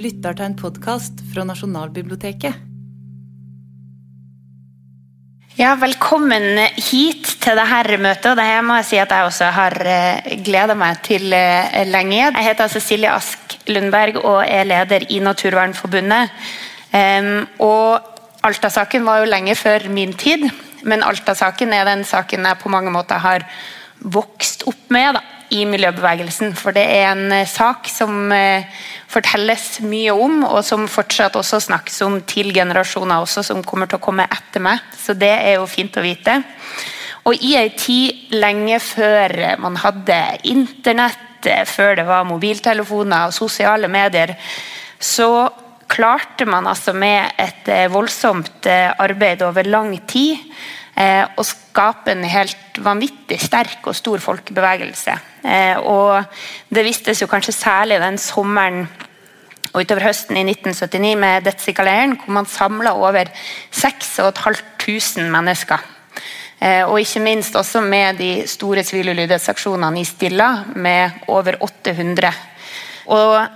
lytter til en podkast fra Nasjonalbiblioteket. Ja, velkommen hit til dette møtet. og Det må jeg si at jeg også har gleda meg til lenge. Jeg heter Cecilie Ask Lundberg og er leder i Naturvernforbundet. Og Alta-saken var jo lenge før min tid, men Alta-saken er den saken jeg på mange måter har vokst opp med da, i miljøbevegelsen. For det er en sak som eh, fortelles mye om, og som fortsatt også snakkes om til generasjoner også, som kommer til å komme etter meg. Så det er jo fint å vite. Og i ei tid lenge før man hadde internett, før det var mobiltelefoner og sosiale medier, så klarte man altså med et voldsomt arbeid over lang tid å skape en helt vanvittig sterk og stor folkebevegelse. Og det vistes jo kanskje særlig den sommeren og utover høsten i 1979 med Detsika-leiren, hvor man samla over 6500 mennesker. Og ikke minst også med de store sivil- og ulydighetsaksjonene i Stilla, med over 800. Og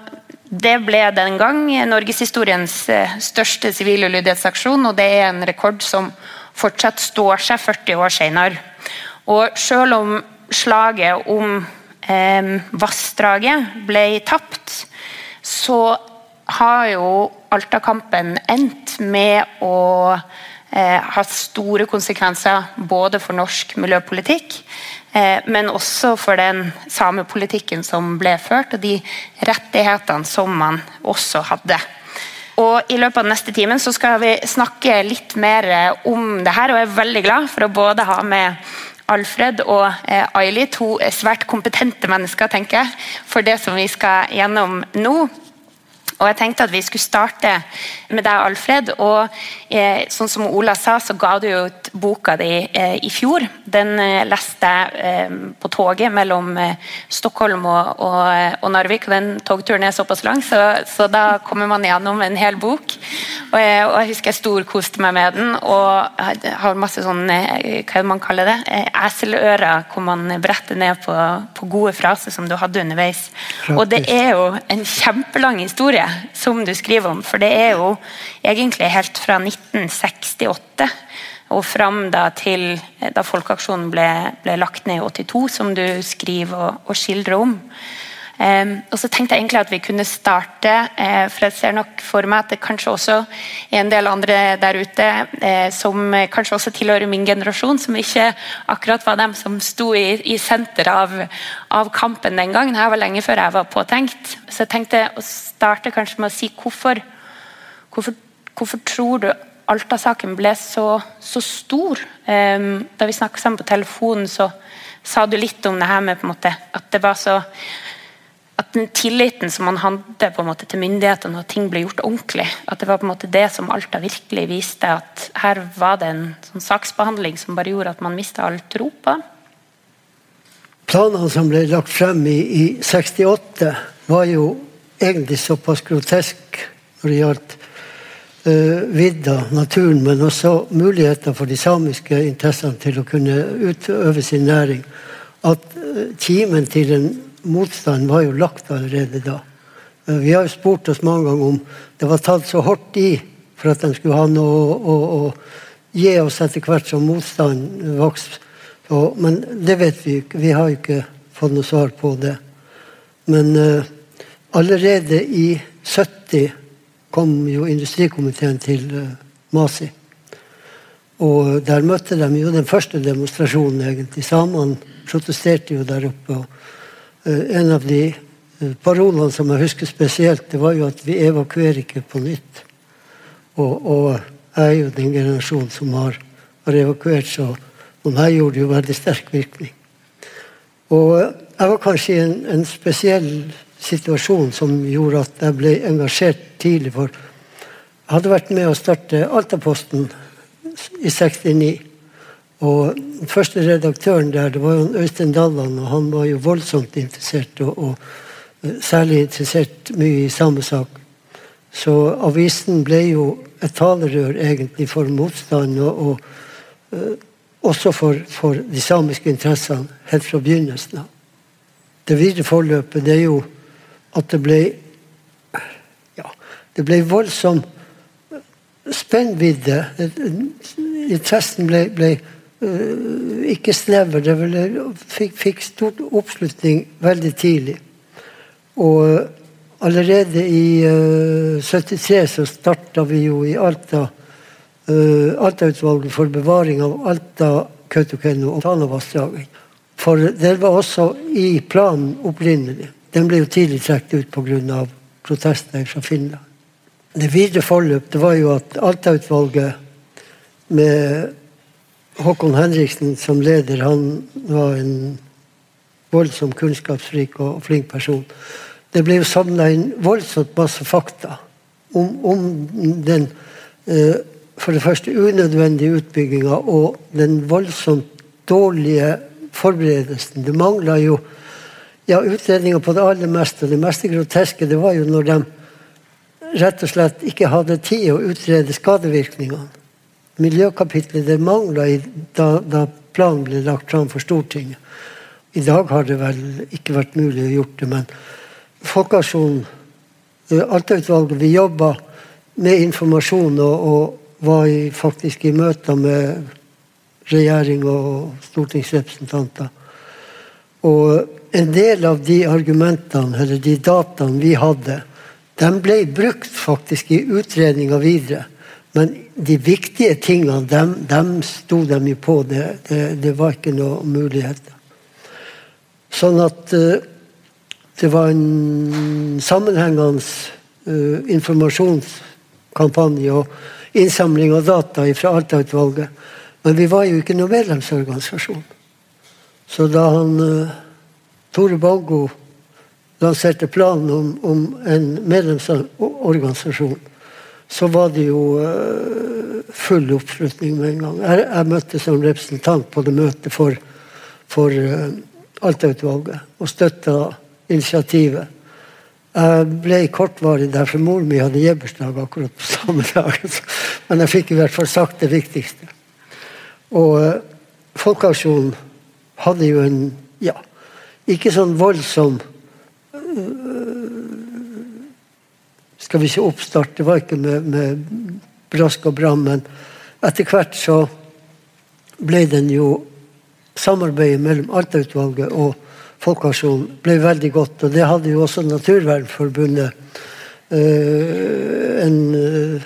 det ble den gang norgeshistoriens største sivil- og ulydighetsaksjon, og det er en rekord som fortsatt står seg 40 år senere. Og selv om slaget om eh, vassdraget ble tapt, så har jo Alta-kampen endt med å eh, ha store konsekvenser både for norsk miljøpolitikk, eh, men også for den samepolitikken som ble ført, og de rettighetene som man også hadde. Og I løpet av neste timen så skal vi snakke litt mer om det her, og jeg er veldig glad for å både ha med Alfred og eh, Aili, to svært kompetente mennesker tenker jeg, for det som vi skal gjennom nå. Og jeg tenkte at Vi skulle starte med deg, Alfred. og eh, sånn som Ola sa, så ga du ut boka di eh, i fjor. Den eh, leste jeg eh, på toget mellom eh, Stockholm og, og, og, Narvik. og Den togturen er såpass lang, så, så da kommer man gjennom en hel bok. Og, og Jeg husker jeg storkoste meg med den. Og har masse sånn, hva man kaller det, eselører, hvor man bretter ned på, på gode fraser som du hadde underveis. Og det er jo en kjempelang historie som du skriver om. For det er jo egentlig helt fra 1968 og fram da til da Folkeaksjonen ble, ble lagt ned i 82, som du skriver og, og skildrer om. Um, og så tenkte jeg egentlig at vi kunne starte, uh, for jeg ser nok for meg at det kanskje også er en del andre der ute uh, som kanskje også tilhører min generasjon, som ikke akkurat var dem som sto i, i senter av, av, kampen den gangen. Her var lenge før jeg var påtenkt. Så jeg tenkte å starte kanskje med å si hvorfor, hvorfor, hvorfor tror du Alta-saken ble så, så stor? Um, da vi snakket sammen på telefonen, så sa du litt om det her med måte, at det var så den tilliten som man hadde på en måte til myndighetene, og ting ble gjort ordentlig, at det var på en måte det som Alta virkelig viste. At her var det en sånn saksbehandling som bare gjorde at man mista all tro på. Planene som ble lagt frem i, i 68, var jo egentlig såpass grotesk når det gjaldt uh, vidda, naturen, men også muligheter for de samiske interessene til å kunne utøve sin næring, at kimen til en motstanden var jo lagt allerede da. Vi har jo spurt oss mange ganger om det var tatt så hardt i for at de skulle ha noe å, å, å gi oss etter hvert som motstanden vokste. Men det vet vi ikke. Vi har ikke fått noe svar på det. Men uh, allerede i 70 kom jo industrikomiteen til uh, Masi. Og der møtte de jo den første demonstrasjonen, egentlig. Samene protesterte jo der oppe. og Eh, en av de eh, parolene som jeg husker spesielt, det var jo at vi evakuerer ikke på nytt. Og, og jeg er jo den generasjonen som har, har evakuert, så på meg gjorde det jo veldig sterk virkning. Og jeg var kanskje i en, en, spesiell situasjon som gjorde at jeg ble engasjert tidlig. For jeg hadde vært med å starte Altaposten i 69. Og den første redaktøren der det var jo Øystein Dalland, og han var jo voldsomt interessert. Og, og eh, særlig interessert mye i samme sak. Så avisen ble jo et talerør egentlig for motstand, og, og uh, også for, for, de samiske interessene helt fra begynnelsen av. Det videre forløpet det er jo at det ble ja, Det ble voldsom spennvidde. Interessen ble, ble ikke snever. Det ble, fikk, fikk stort oppslutning veldig tidlig. Og uh, allerede i uh, 73 så starta vi jo i Alta Alta-utvalget for bevaring av Alta, Kautokeino og Tanavassdraget. For det var også i planen opprinnelig. Den ble jo tidlig trukket ut pga. protester fra Finland. Det videre forløp det var jo at Alta-utvalget med Håkon Henriksen som leder, han var en voldsom kunnskapsrik og flink person. Det ble jo samla inn voldsomt masse fakta om, om den eh, for det første unødvendige utbygginga og den voldsomt dårlige forberedelsen. Det mangla jo ja, utredninger på det aller meste. Det meste groteske det var jo når de rett og slett ikke hadde tid å utrede skadevirkningene. Miljøkapitlet det mangla da, da, planen ble lagt fram for Stortinget. I dag har det vel ikke vært mulig å gjøre det, men Folkeaksjonen, eh, Alta-utvalget, vi jobba med informasjon og, og var i, faktisk i møter med regjering og stortingsrepresentanter. Og en del av de argumentene, eller de dataene vi hadde, de ble brukt faktisk i utredninga videre. Men de viktige tingene, dem, dem sto de jo på. Det, det, det var ikke noen muligheter. Sånn at uh, det var en sammenhengende uh, informasjonskampanje og innsamling av data fra Alta-utvalget. Men vi var jo ikke noen medlemsorganisasjon. Så da han uh, Tore Baggo lanserte planen om, om en medlemsorganisasjon, så var det jo uh, full oppslutning med en gang. Jeg, jeg, møtte som representant på det møtet for, for uh, Alta-utvalget og støtta initiativet. Jeg ble kortvarig der, for mor min hadde gebursdag akkurat på samme dag. Men jeg fikk i hvert fall sagt det viktigste. Og uh, Folkeaksjonen hadde jo en ja, ikke sånn voldsom skal vi si oppstart. Det var ikke med, med brask og bram, men etter hvert så ble den jo Samarbeidet mellom Alta-utvalget og Folkeaksjonen ble veldig godt, og det hadde jo også Naturvernforbundet øh, en øh,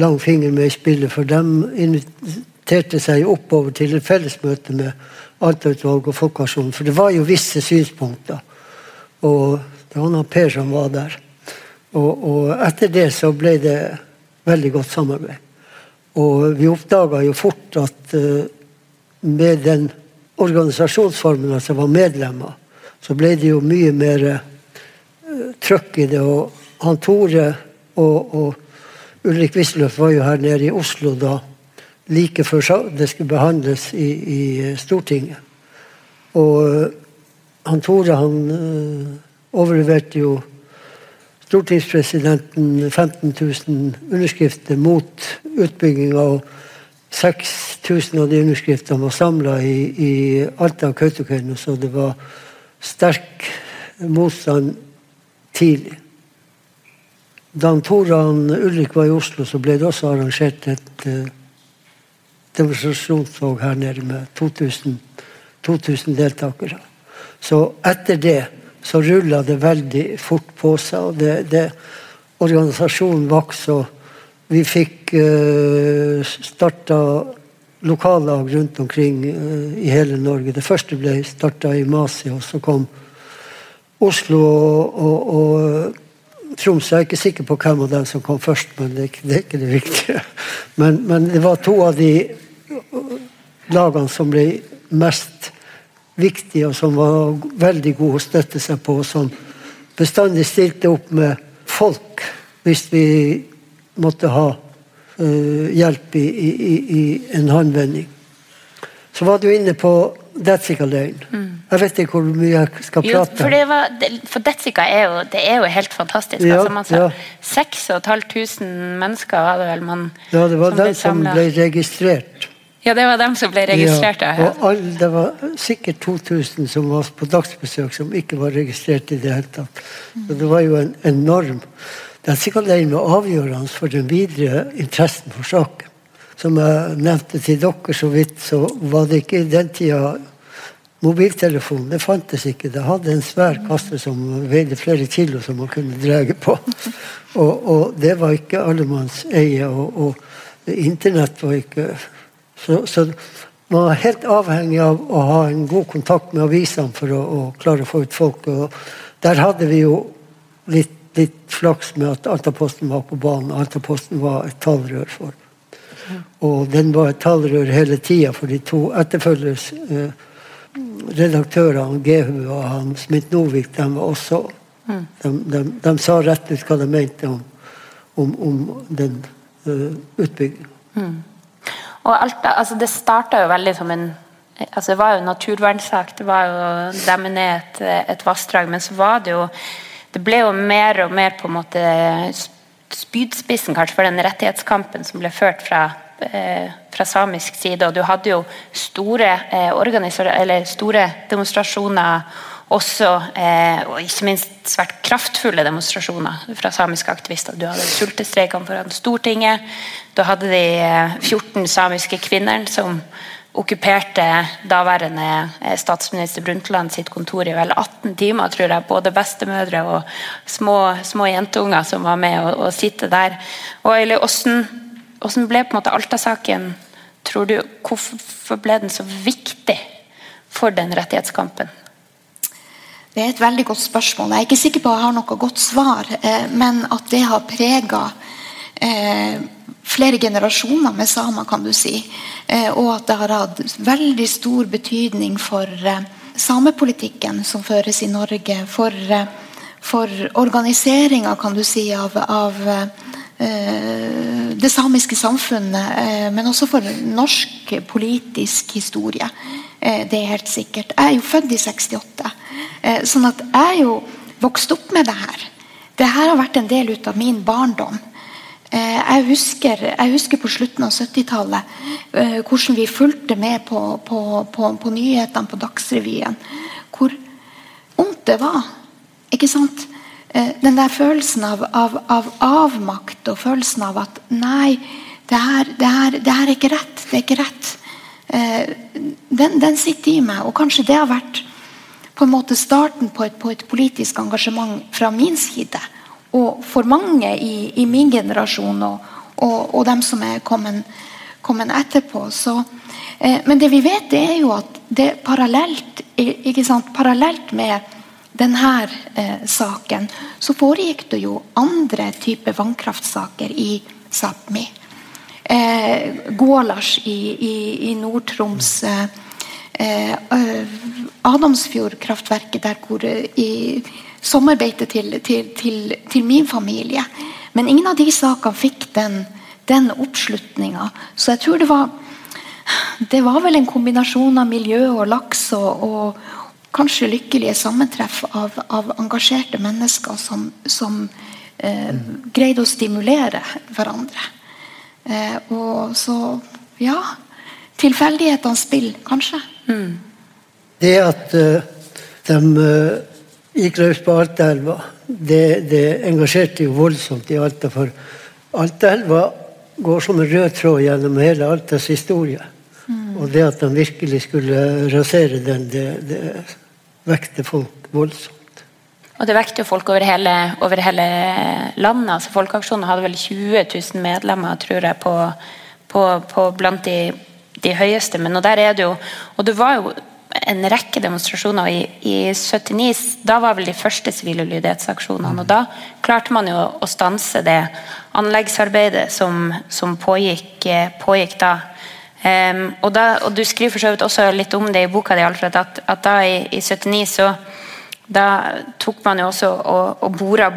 lang finger med i spillet, for de inviterte seg oppover til et fellesmøte med Alta-utvalget og Folkeaksjonen, for det var jo visse synspunkter. Og det var Per som var der. Og, og, etter det så ble det veldig godt samarbeid. Og vi oppdaga jo fort at uh, med den organisasjonsformen, altså var medlemmer, så ble det jo mye mer uh, trøkk i det. Og han Tore og, og Ulrik Wisløff var jo her nede i Oslo da, like før det skulle behandles i, i Stortinget. Og uh, han Tore han overleverte jo stortingspresidenten 15 000 underskrifter mot utbygginga. Og 6000 av de underskriftene var samla i, i Alta og Kautokeino, så det var sterk motstand tidlig. Da Toran Ulrik var i Oslo, så ble det også arrangert et uh, demonstrasjonstog her nede med 2000, 2000 deltakere. Så etter det så rulla det veldig fort på seg. og det, det Organisasjonen vokste, og vi fikk uh, starta lokallag rundt omkring uh, i hele Norge. Det første ble starta i Masi, og så kom Oslo og, og, og Tromsø. Jeg er ikke sikker på hvem av dem som kom først, men det, det er ikke det viktige. Men, men, det var to av de lagene som ble mest viktige, og som var veldig god å støtte seg på. Som bestandig stilte opp med folk hvis vi måtte ha uh, hjelp i, i, i, en håndvending. Så var du inne på Detsika-løgn. Mm. Jeg vet ikke hvor mye jeg skal prate. om. for, var, for Detsika er jo, det er jo helt fantastisk. Ja, altså, man sa, ja. 6500 mennesker var det vel man Ja, det var den som ble registrert. Ja, det var dem som ble registrert? Ja, og all, Det var sikkert 2000 som var på dagsbesøk som ikke var registrert i det hele tatt. Så det var jo en enorm den signaleringen var avgjørende for den videre interessen for saken. Som jeg nevnte til dere så vidt, så var det ikke i den tida mobiltelefon. Det fantes ikke. Det hadde en svær kasse som veide flere kilo som man kunne dra på. Og, og, det var ikke allemannseie. Og, og, internett var ikke så, så, man var helt avhengig av å ha en god kontakt med avisene for å, å klare å få ut folk. Og der hadde vi jo litt, litt flaks med at Altaposten var på banen. Altaposten var et tallrør for. Og den var et tallrør hele tida for de to etterfølgers eh, redaktørene, Gehu og han Smith Novik, de var også mm. de, de, de, sa rett ut hva de mente om, om, om den uh, utbyggingen. Mm. Og alt, altså det starta jo veldig som en altså Det var jo en naturvernsak. Det var jo demme ned et, et vassdrag. Men så var det jo Det ble jo mer og mer på en måte spydspissen kanskje for den rettighetskampen som ble ført fra Eh, fra samisk side. Og du hadde jo store, eh, store demonstrasjoner også, eh, og ikke minst svært kraftfulle demonstrasjoner fra samiske aktivister. Du hadde sultestreikene foran Stortinget. Du hadde de 14 samiske kvinnene som okkuperte daværende statsminister Brundtland sitt kontor i vel 18 timer, tror jeg. Både bestemødre og små, små jentunger som var med og, å sitte der. Og hvordan hvordan ble på en måte Alta-saken tror du, Hvorfor ble den så viktig for den rettighetskampen? Det er et veldig godt spørsmål. Jeg er ikke sikker på at jeg har noe godt svar. Eh, men at det har prega eh, flere generasjoner med samer, kan du si. Eh, og at det har hatt veldig stor betydning for samepolitikken som føres i Norge. For, for organiseringa, kan du si, av, av det samiske samfunnet, men også for norsk politisk historie. Det er helt sikkert. Jeg er jo født i 68, sånn at jeg jo vokst opp med det her. Det her har vært en del ut av min barndom. Jeg husker, jeg husker på slutten av 70-tallet hvordan vi fulgte med på, på, på, på nyhetene på Dagsrevyen. Hvor vondt det var. Ikke sant? Eh, den der følelsen av, av, av, avmakt og følelsen av at Nei, det her, det, her, det her, er ikke rett. Det er ikke rett. Eh, den, den, sitter i meg. Og kanskje det har vært på en måte starten på et, på et politisk engasjement fra min side. Og for mange i, i min generasjon og, og, og, dem som er kommet, kommet etterpå. Så, eh, men det vi vet, det er jo at det parallelt, sant, parallelt med denne eh, saken, så foregikk det jo andre typer vannkraftsaker i Sápmi. Eh, Gålars i, i, i Nord-Troms. Eh, eh Adamsfjord-kraftverket der hvor eh, i sommerbeite til, til, til, til, min familie. Men ingen av de sakene fikk den, den oppslutninga. Så jeg tror det var det var vel en kombinasjon av miljø og laks og, og, kanskje lykkelige sammentreff av, av engasjerte mennesker som, som eh, greide å stimulere hverandre. Eh, og så ja Tilfeldighetenes spill, kanskje. Mm. Det at uh, de uh, gikk løs på Altaelva, det, det engasjerte jo voldsomt i Alta. For Altaelva går som en rød tråd gjennom hele Altas historie. Mm. Og det at de virkelig skulle rasere den, det, det vekte folk voldsomt. Og det vekte jo folk over hele, over hele landet. altså Folkeaksjonen hadde vel 20 000 medlemmer, tror jeg, på, på, på blant de, de, høyeste. Men og der er det jo Og det var jo en rekke demonstrasjoner. I, i 79 da var vel de første sivile ulydighetsaksjonene. Og da klarte man jo å stanse det anleggsarbeidet som, som pågikk, pågikk da. Um, og, da, og, Du skriver for så vidt også litt om det i boka di, Alfred, at, at da i, i, 79 så da tok man jo også og, og bora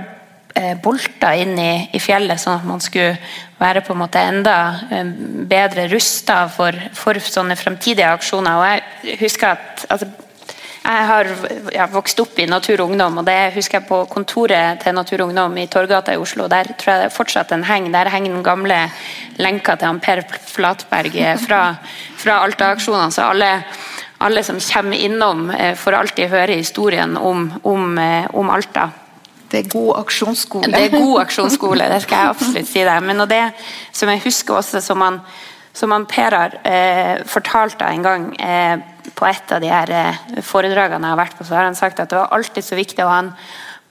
eh, bolter inn i, i, fjellet, sånn at man skulle være på en måte enda eh, bedre rusta for, for, sånne fremtidige aksjoner. og jeg husker at altså, jeg har ja, vokst opp i Natur og Ungdom, og det husker jeg på kontoret til Natur og Ungdom i Torgata i Oslo. Der tror jeg det fortsatt en heng. Der henger den gamle lenka til Per Flatberg fra, fra Alta-aksjonene. Så alle, alle, som kommer innom, eh, får alltid høre historien om, om, eh, om Alta. Det er god aksjonsskole. Det er god aksjonsskole, det skal jeg absolutt si deg. Men det som jeg husker også, som han, som han Per har eh, fortalte en gang eh, på et av de her eh, foredragene jeg har vært på, så har han sagt at det var alltid så viktig å ha en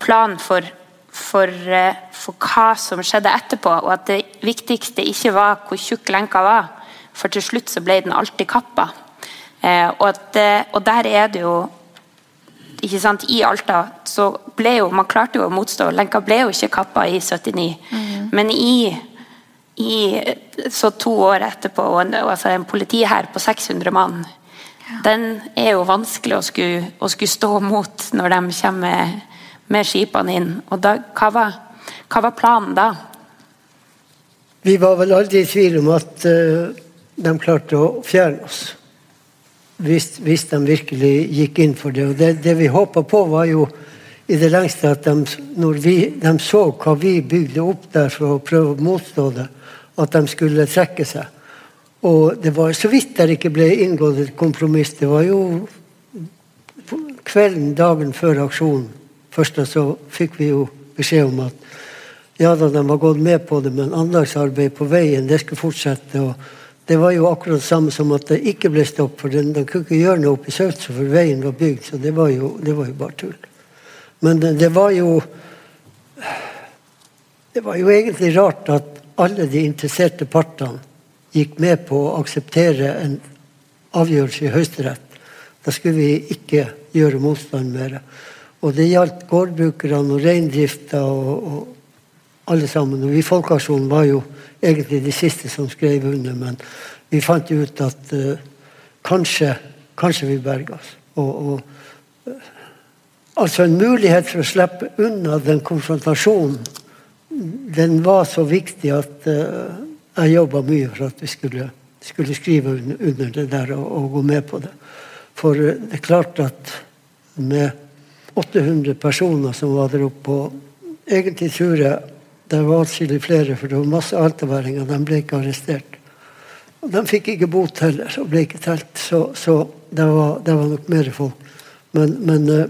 plan for, for, eh, for hva som skjedde etterpå, og at det viktigste ikke var hvor tjukk lenka var, for til slutt så ble den alltid kappa. Eh, og, at, og der er det jo I Alta så ble jo Man klarte jo å motstå. Lenka ble jo ikke kappa i 79. Mm. Men i, i, så to år etterpå, og en, altså en politihær på 600 mann ja. Den er jo vanskelig å skulle, å skulle, stå mot når de kommer med, med skipene inn. Og da, hva, var, hva var planen da? Vi var vel aldri i tvil om at uh, de klarte å fjerne oss hvis, hvis, de virkelig gikk inn for det. Og det, det vi håpa på, var jo i det lengste at de, når vi, de så hva vi bygde opp der for å prøve å motstå det, at de skulle trekke seg. Og det var så vidt der ikke ble inngått et kompromiss. Det var jo kvelden dagen før aksjonen. Først så fikk vi jo beskjed om at ja da, de var gått med på det, men anleggsarbeid på veien det skulle fortsette. og det var jo akkurat det samme som at det ikke ble stopp, for den, den kunne ikke gjøre noe oppe i Søtse, for veien var bygd. Så det var jo, det var jo bare tull. Men det, det, var jo Det var jo egentlig rart at alle de interesserte partene gikk med på å akseptere en avgjørelse i Høyesterett. Da skulle vi ikke gjøre motstand mer. Og det gjaldt gårdbrukerne og reindrifta og, og alle sammen. Og vi i Folkeaksjonen var jo egentlig de siste som skrev under, men vi fant ut at uh, kanskje, kanskje vi berga oss. Og, og uh, altså en mulighet for å slippe unna den konfrontasjonen, den var så viktig at uh, jeg jobba mye for at vi skulle, skulle skrive under det der og, og, gå med på det. For det er klart at med 800 personer som var der oppe, og egentlig tror jeg det var atskillig flere, for det var masse altaværinger. De ble ikke arrestert. Og de fikk ikke bot heller, og ble ikke telt. Så, så det, var, det, var, nok mer folk. Men, men uh,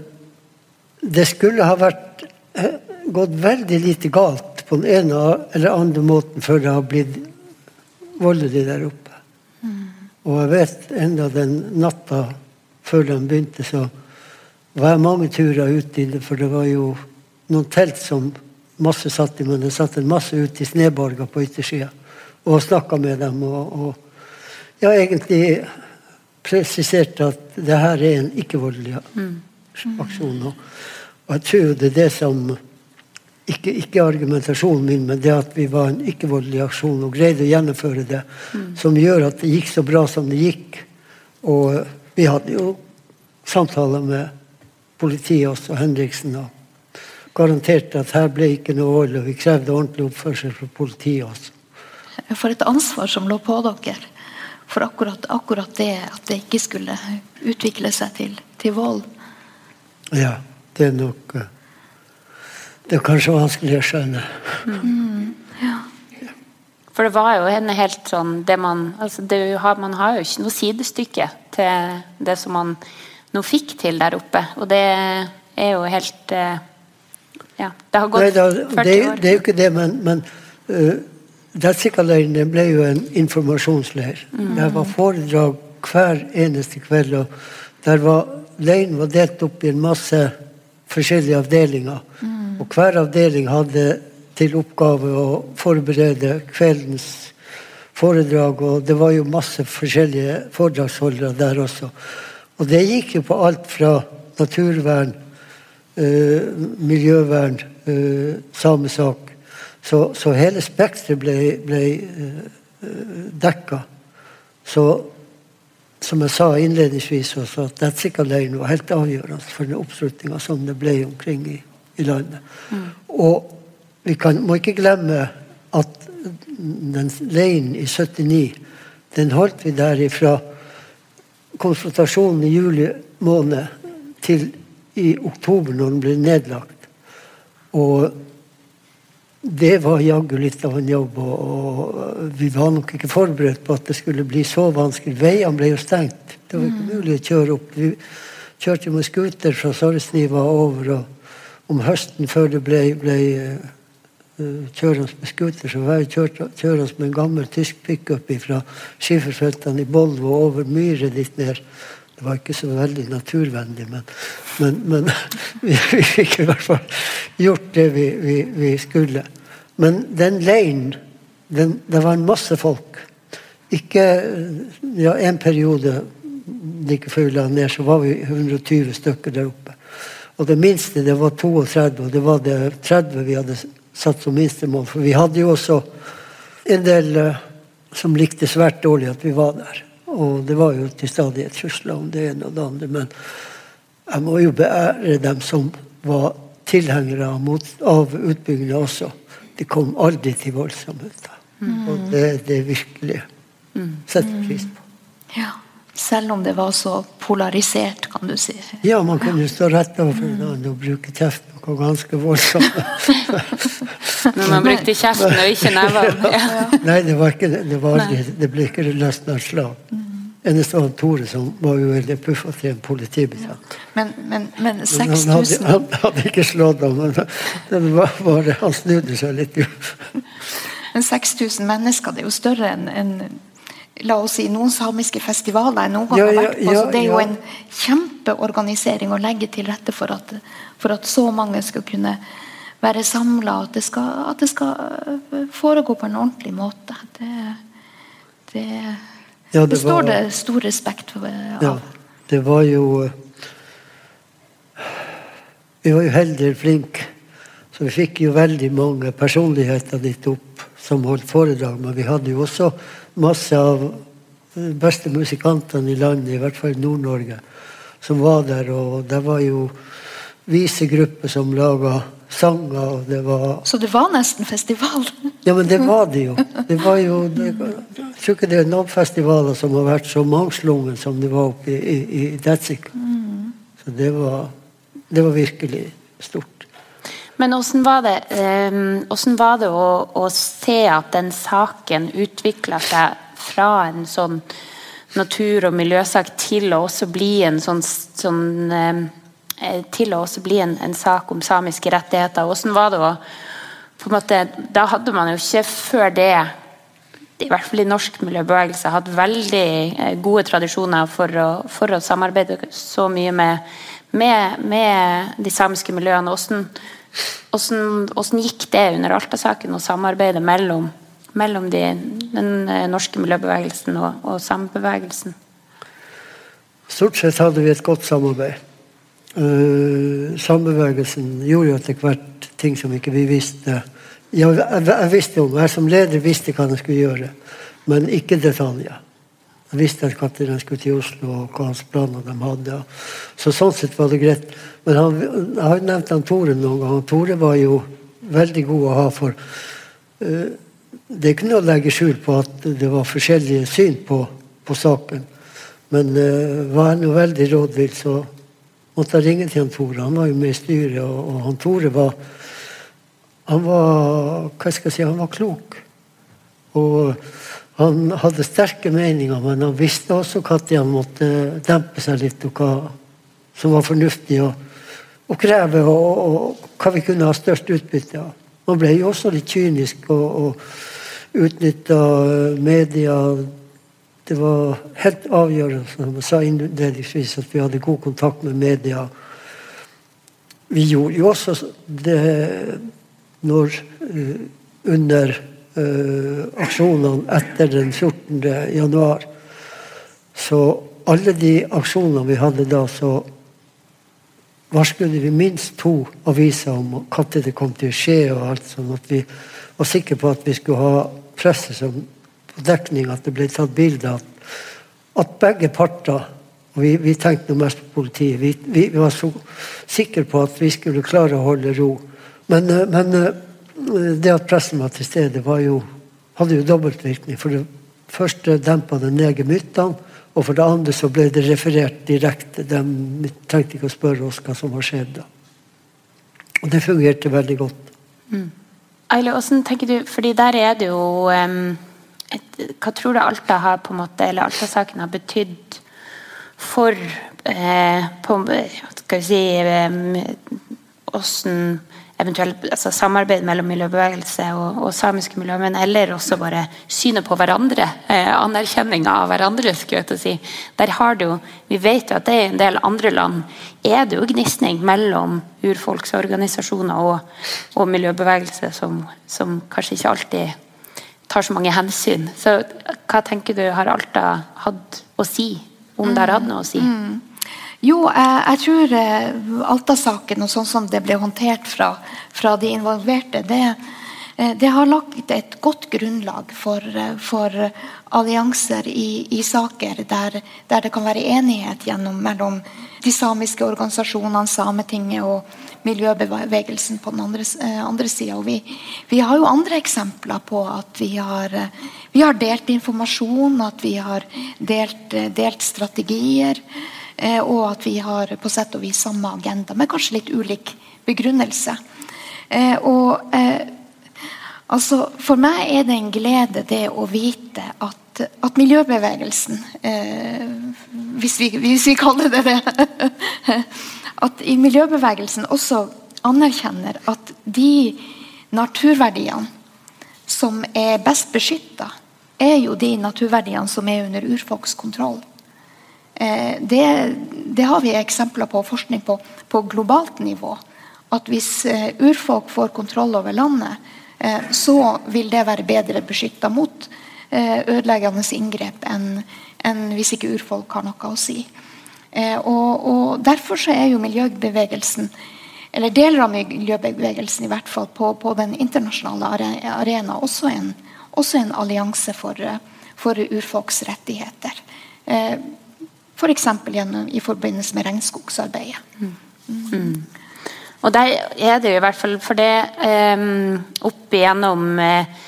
det skulle ha vært uh, gått veldig lite galt på den ene eller andre måten før det har blitt voldelig der oppe. Mm. Og jeg vet enda den natta før de begynte, så var jeg mange turer ute i det, for det var jo noen telt som masse satt i, men jeg satt en masse ut i Sneborga på yttersida og snakka med dem. Og, og, ja, egentlig presiserte at det her er en ikke-voldelig mm. aksjon. Og, og jeg tror det er det som ikke, ikke argumentasjonen min, men det at vi var en ikke-voldelig aksjon og greide å gjennomføre det, mm. som gjør at det gikk så bra som det gikk. Og vi hadde jo samtaler med politiet også, Henriksen. og garanterte at her ble ikke noe vold, og vi krevde ordentlig oppførsel fra politiet også. For et ansvar som lå på dere for akkurat, akkurat det at det ikke skulle utvikle seg til, til vold. Ja, det er nok eh, Det er kanskje vanskelig å skjønne. Mm, ja. For det var jo en helt sånn det man, altså det, man har jo ikke noe sidestykke til det som man nå fikk til der oppe. Og det er jo helt eh, ja, det har gått Nei, da, 40 det, år. Det er jo ikke det, men, men uh, Delsika-leiren ble jo en informasjonsleir. Mm. Der var foredrag hver eneste kveld. og der var, Leiren var delt opp i en masse forskjellige avdelinger. Mm. Og hver avdeling hadde til oppgave å forberede kveldens foredrag. Og det var jo masse forskjellige foredragsholdere der også. Og det gikk jo på alt fra naturvern miljøvern, eh, samesak. Så, så, hele spekteret ble, ble eh, dekka. Så som jeg sa innledningsvis, også, at Detsika-leiren var helt avgjørende for den oppslutninga som det ble omkring i, i landet. Mm. Og vi kan, må ikke glemme at den leiren i 79 den holdt vi der ifra konfrontasjonen i juli måned til i oktober når den ble nedlagt. Og det var jaggu litt av en jobb, og, vi var nok ikke forberedt på at det skulle bli så vanskelig. Veiene ble jo stengt. Det var ikke mm. mulig å kjøre opp. Vi kjørte med scooter fra Sorresniva over og, om høsten før det ble, ble uh, kjørende med scooter, så var jeg kjørende med en gammel tysk pickup fra skiferfeltene i Bolvo over myre litt ned. Det var ikke så veldig naturvennlig, men, men, men vi, vi, fikk i hvert fall gjort det vi, vi, vi skulle. Men den leiren, det var en masse folk. Ikke ja, En periode like før vi la ned, så var vi 120 stykker der oppe. Og det minste det var 32, og det var det 30 vi hadde satt som minstemål. For vi hadde jo også en del uh, som likte svært dårlig at vi var der. Og det var jo til stadighet trusler om det ene og det andre. Men jeg må jo beære dem som var tilhengere av, av utbyggingen også. De kom aldri til voldsomheter. Mm. Og det, det virkelig setter pris på. Ja. Selv om det var så polarisert, kan du si. Ja, man kunne stå rett overfor hverandre og bruke kjeft noe ganske voldsomt. Men man brukte kjeften og ikke nevene. Ja. Nei, det, var ikke, det, var aldri, det ble ikke løsna slag. Eneste av Tore, som var jo veldig puffa til en politibetjent. Men, men, men 6000 han, han hadde ikke slått ham, men den var var, han snudde seg litt. men 6000 mennesker, det er jo større enn en la oss si, noen samiske festivaler jeg noen gang ja, har vært på. Ja, så det er jo en kjempeorganisering å legge til rette for at, for at så mange skal kunne være samla, at, at, det skal øh, foregå på en ordentlig måte. Det, det, ja, det, det står var, det stor respekt for. Øh, av. Ja, det var jo øh, Vi var jo heldige og flinke, så vi fikk jo veldig mange personligheter dit opp som holdt foredrag, men vi hadde jo også masse av de beste musikantene i landet, i hvert fall i Nord-Norge, som var der. Og det var jo visegrupper som laga sanger. Og det var Så det var nesten festival? Ja, men det var det jo. Det var jo det, jeg tror ikke det er noen festivaler som har vært så mangslungen som det var oppe i, i, i Detsik. Mm. Så det var, det var virkelig stort. Men hvordan var det, um, var det å, å, se at den saken utvikla seg fra en sånn natur- og miljøsak til å også bli en sånn, sånn um, til å også bli en, en, sak om samiske rettigheter. Hvordan var det å på en måte, Da hadde man jo ikke før det i hvert fall i norsk miljøbevegelse hatt veldig eh, gode tradisjoner for å, for å samarbeide så mye med, med, med de samiske miljøene. Hvordan, hvordan, hvordan gikk det under Alta-saken og samarbeidet mellom, mellom de, den eh, norske miljøbevegelsen og, og samebevegelsen? Stort sett hadde vi et godt samarbeid. Uh, sambevegelsen gjorde jo etter hvert ting som ikke vi visste. Jeg, jeg, jeg, visste om, jeg som leder visste hva jeg skulle gjøre, men ikke detaljer. Jeg visste at de skulle til Oslo, og hva hans planer de hadde. Så sånn sett var det greit. Men han, jeg har nevnt han Tore noen ganger. Tore var jo veldig god å ha for uh, Det er ikke noe å legge skjul på at det var forskjellige syn på, på saken. Men uh, var jeg nå veldig rådvill, så måtte jeg ringe til han Tore. Han var jo med i styret, og, og han Tore var Han var hva skal jeg si, han var klok. Og han hadde sterke meninger, men han visste også når han måtte dempe seg litt, og hva som var fornuftig å, å kreve, og, og, hva vi kunne ha størst utbytte av. Man ble jo også litt kynisk og, og utnytta media. Det var helt avgjørende, som jeg sa innledningsvis, at vi hadde god kontakt med media. Vi gjorde jo også det når uh, under uh, aksjonene etter den 14. januar. Så alle de aksjonene vi hadde da, så varslet vi minst to aviser om når det kom til å skje, og alt sånn at vi var sikre på at vi skulle ha presset som dekning, at det ble tatt bilde at, at begge parter og vi, vi tenkte mest på politiet. Vi, vi, vi, var så sikre på at vi skulle klare å holde ro. Men, eh, men eh, det at pressen var til stede, var jo, hadde jo dobbeltvirkning. For det første dempa det ned gemyttene, og for det andre så ble det referert direkte. De trengte ikke å spørre oss hva som var skjedd da. Og det fungerte veldig godt. Mm. Aile, hvordan tenker du, fordi der er det jo um, Hva tror du Alta har på en måte, eller Alta-saken har betydd for eh, på, skal vi si, Åssen eh, eventuelt altså samarbeid mellom miljøbevegelse og, og, samiske miljø, men eller også bare synet på hverandre. Eh, Anerkjenninga av hverandre. skulle jeg til å si. Der har det Vi vet jo at det i en del andre land er det jo gnisning mellom urfolksorganisasjoner og, og miljøbevegelse som, som, kanskje ikke alltid tar så mange hensyn. Så hva tenker du har Alta hatt å si, om det har hatt noe å si? Mm. Jo, jeg, jeg tror eh, Alta-saken og sånn som det ble håndtert fra, fra de involverte, det, eh, det, har lagt et godt grunnlag for, eh, for allianser i, i saker der, der, det kan være enighet gjennom, mellom de samiske organisasjonene, Sametinget og miljøbevegelsen på den andre, andre sida. Vi, vi, har jo andre eksempler på at vi har, vi har delt informasjon, at vi har delt, delt strategier. Eh, og at vi har på sett og vis samme agenda, med kanskje litt ulik begrunnelse. Eh, og eh, altså, For meg er det en glede det å vite at, at miljøbevegelsen hvis vi, hvis, vi, kaller det det At i miljøbevegelsen også anerkjenner at de naturverdiene som er best beskytta, er jo de naturverdiene som er under urfolks kontroll. Eh, det, det, har vi eksempler på forskning på på globalt nivå. At hvis eh, urfolk får kontroll over landet, eh, så vil det være bedre beskytta mot ødeleggende inngrep enn, enn hvis ikke urfolk har noe å si. Og, og Derfor så er jo miljøbevegelsen eller deler av miljøbevegelsen i hvert fall på, på den internasjonale arena også en, også en allianse for, for urfolks rettigheter. F.eks. For i forbindelse med regnskogsarbeidet. Mm. Mm. Og der er det jo i hvert fall for det um, opp igjennom uh,